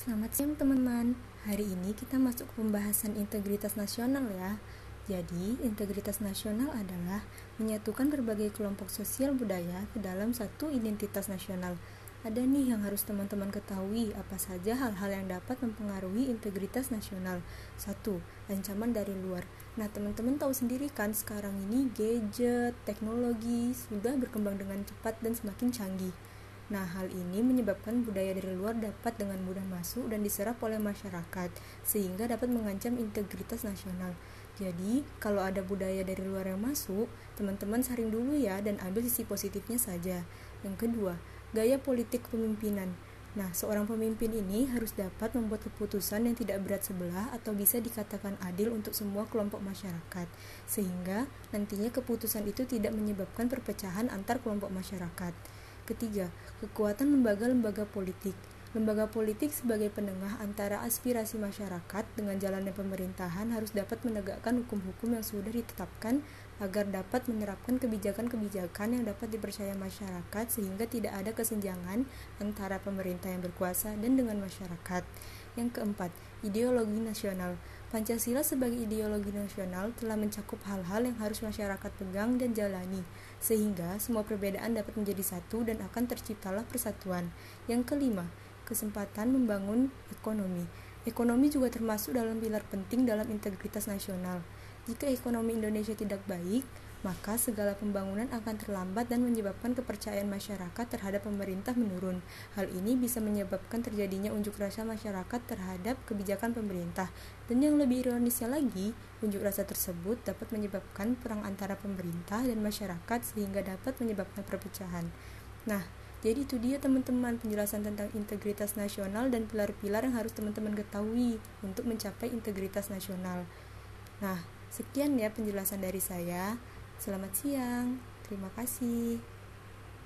Selamat siang teman-teman. Hari ini kita masuk ke pembahasan integritas nasional ya. Jadi, integritas nasional adalah menyatukan berbagai kelompok sosial budaya ke dalam satu identitas nasional. Ada nih yang harus teman-teman ketahui apa saja hal-hal yang dapat mempengaruhi integritas nasional. Satu, ancaman dari luar. Nah, teman-teman tahu sendiri kan sekarang ini gadget, teknologi sudah berkembang dengan cepat dan semakin canggih. Nah, hal ini menyebabkan budaya dari luar dapat dengan mudah masuk dan diserap oleh masyarakat, sehingga dapat mengancam integritas nasional. Jadi, kalau ada budaya dari luar yang masuk, teman-teman saring dulu ya dan ambil sisi positifnya saja. Yang kedua, gaya politik pemimpinan. Nah, seorang pemimpin ini harus dapat membuat keputusan yang tidak berat sebelah atau bisa dikatakan adil untuk semua kelompok masyarakat, sehingga nantinya keputusan itu tidak menyebabkan perpecahan antar kelompok masyarakat. Ketiga, kekuatan lembaga-lembaga politik. Lembaga politik sebagai penengah antara aspirasi masyarakat dengan jalannya pemerintahan harus dapat menegakkan hukum-hukum yang sudah ditetapkan agar dapat menerapkan kebijakan-kebijakan yang dapat dipercaya masyarakat sehingga tidak ada kesenjangan antara pemerintah yang berkuasa dan dengan masyarakat. Yang keempat, ideologi nasional. Pancasila sebagai ideologi nasional telah mencakup hal-hal yang harus masyarakat pegang dan jalani, sehingga semua perbedaan dapat menjadi satu dan akan terciptalah persatuan. Yang kelima, kesempatan membangun ekonomi. Ekonomi juga termasuk dalam pilar penting dalam integritas nasional. Jika ekonomi Indonesia tidak baik, maka segala pembangunan akan terlambat dan menyebabkan kepercayaan masyarakat terhadap pemerintah menurun. Hal ini bisa menyebabkan terjadinya unjuk rasa masyarakat terhadap kebijakan pemerintah. Dan yang lebih ironisnya lagi, unjuk rasa tersebut dapat menyebabkan perang antara pemerintah dan masyarakat sehingga dapat menyebabkan perpecahan. Nah, jadi itu dia teman-teman penjelasan tentang integritas nasional dan pilar-pilar yang harus teman-teman ketahui untuk mencapai integritas nasional. Nah, sekian ya penjelasan dari saya. Selamat siang, terima kasih.